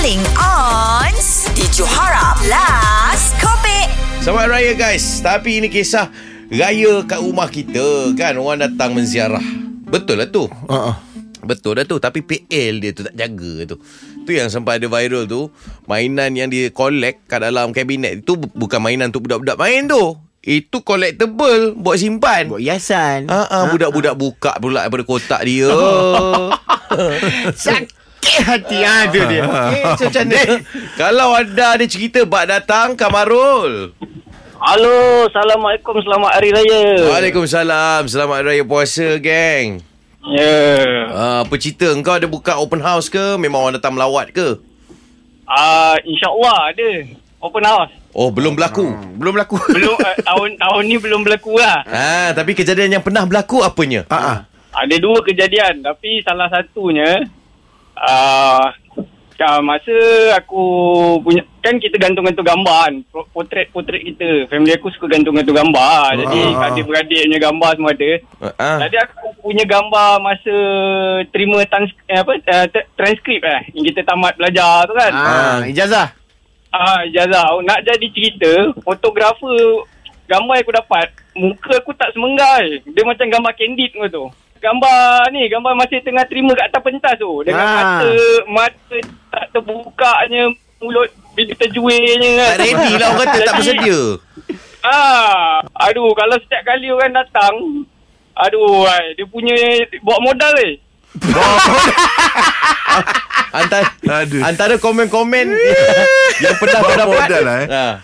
paling on di Johara Plus Kopi. Selamat Raya guys. Tapi ini kisah Raya kat rumah kita Kan? Orang datang menziarah. Betul lah tu. Uh-uh. Betul lah tu. Tapi PL dia tu tak jaga tu. Tu yang sampai ada viral tu. Mainan yang dia collect Kat dalam kabinet Itu bu- bukan mainan untuk budak-budak main tu. Itu collectible Buat simpan. Buat hiasan. Ah, ah, budak-budak buka pula daripada kotak dia. Sakit hati ha, tu dia. eh, so macam mana? Kalau ada ada cerita bak datang Kamarul. Halo, Assalamualaikum, selamat Hari Raya. Waalaikumsalam. Selamat raya puasa, geng. Ya. Yeah. Ah, apa cerita? Engkau ada buka open house ke? Memang orang datang melawat ke? Uh, InsyaAllah ada. Open house. Oh, belum berlaku. Belum berlaku. Belum, uh, tahun tahun ni belum berlaku lah. Ah, tapi kejadian yang pernah berlaku apanya? Ah, ah. Ada dua kejadian. Tapi salah satunya, uh, masa aku punya, kan kita gantung-gantung gambar kan. Potret-potret kita. Family aku suka gantung-gantung gambar. Jadi Ah. adik-beradik punya gambar semua ada. Ah, Tadi aku punya gambar masa terima trans, eh, apa, uh, transkrip eh. Yang kita tamat belajar tu kan. Ah, ijazah. Ah, ijazah. Nak jadi cerita, fotografer gambar yang aku dapat, muka aku tak semenggai. Dia macam gambar candid kau tu. Gambar ni, gambar masih tengah terima kat atas pentas tu. Dengan Ah. mata, mata tak terbukanya, mulut bibir terjuirnya kan. tak ready lah orang kata tak bersedia. Ah, aduh, kalau setiap kali orang datang, aduh, ai, dia punya buat modal eh. Antara, Aduh. antara komen-komen yang pernah kau dapat. modal lah, eh. Ah.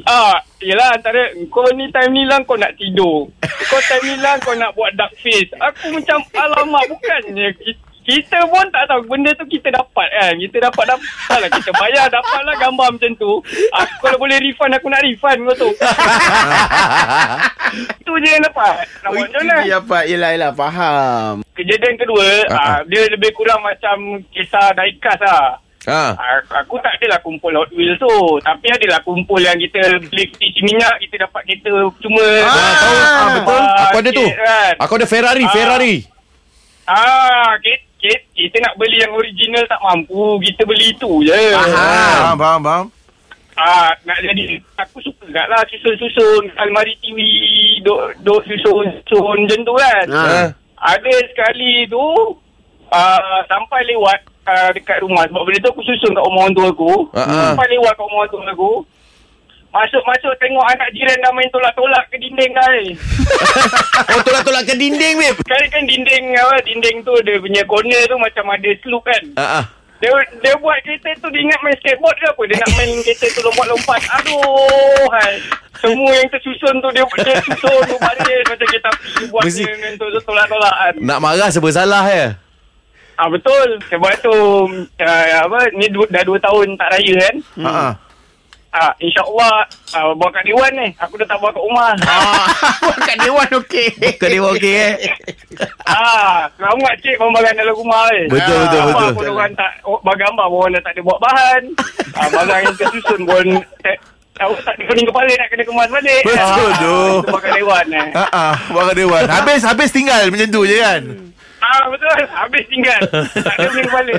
Ah, yelah antara kau ni time ni lah kau nak tidur. Kau ni lah kau nak buat dark face. Aku macam alamak bukannya kita, kita pun tak tahu benda tu kita dapat kan. Kita dapat dapat lah. Kita bayar dapat lah gambar macam tu. Aku kalau boleh refund aku nak refund kau tu. Itu je yang dapat. Nak buat macam mana? Pak. Yelah, yelah. Faham. Kejadian kedua, ah, dia lebih kurang macam kisah diecast lah. Ah. Ah, Aku tak adalah kumpul Hot Wheels tu Tapi adalah kumpul yang kita Beli isi minyak Kita dapat kereta Cuma Ah, tahu. Ah, betul. Aku ada tu. kan. Aku ada Ferrari, Ah. Ferrari. Ah, kita, kita, kita nak beli yang original tak mampu Kita beli itu je Faham, faham, faham. Ah, nak jadi Aku suka kat lah Susun-susun Almari TV Duk, duk susun-susun Macam tu kan. Ah. Ada sekali tu uh, Sampai lewat uh, Dekat rumah Sebab benda tu aku susun kat rumah orang tua aku. Sampai lewat kat rumah orang tua aku Masuk-masuk tengok anak jiran dah main tolak-tolak ke dinding kan Oh, tolak-tolak ke dinding, babe. Kan kan dinding apa Dinding tu dia punya corner tu Macam ada slope kan Ah, ah. dia, dia buat kereta tu Dia ingat main skateboard ke apa Dia nak main kereta tu lompat-lompat Aduh hai. Semua yang tersusun tu Dia, dia susun tu baris Macam kita buat Mesti- main tu tolak-tolak kan Nak marah sebab salah ya. Ah betul. Sebab tu uh, apa ni du, dah dua tahun tak raya kan. Ah, ah. Ah insya-Allah uh, bawa kat Dewan ni. Aku dah tak bawa kat rumah. Ah, kat Dewan okey. Ke dia okey eh. ah, selamat cik pembagian dalam rumah eh. Betul, ah, betul, betul. Pun orang tak oh, gambar pun orang dah tak ada buat bahan. ah, barang yang tersusun pun tak tahu tak pening kepala nak kena kemas balik. Betul ah, tu. Itu pakai Dewan eh. Ah, ah. Dewan. Habis, habis tinggal macam tu je kan? Ah betul. Habis tinggal. tak ada pening kepala.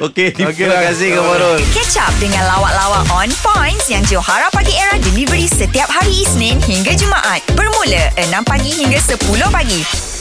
Okey, terima kasih Kamarul. Catch up dengan lawak-lawak on points yang Johara Pagi Era delivery setiap hari Isnin hingga Jumaat. Bermula 6 pagi hingga 10 pagi.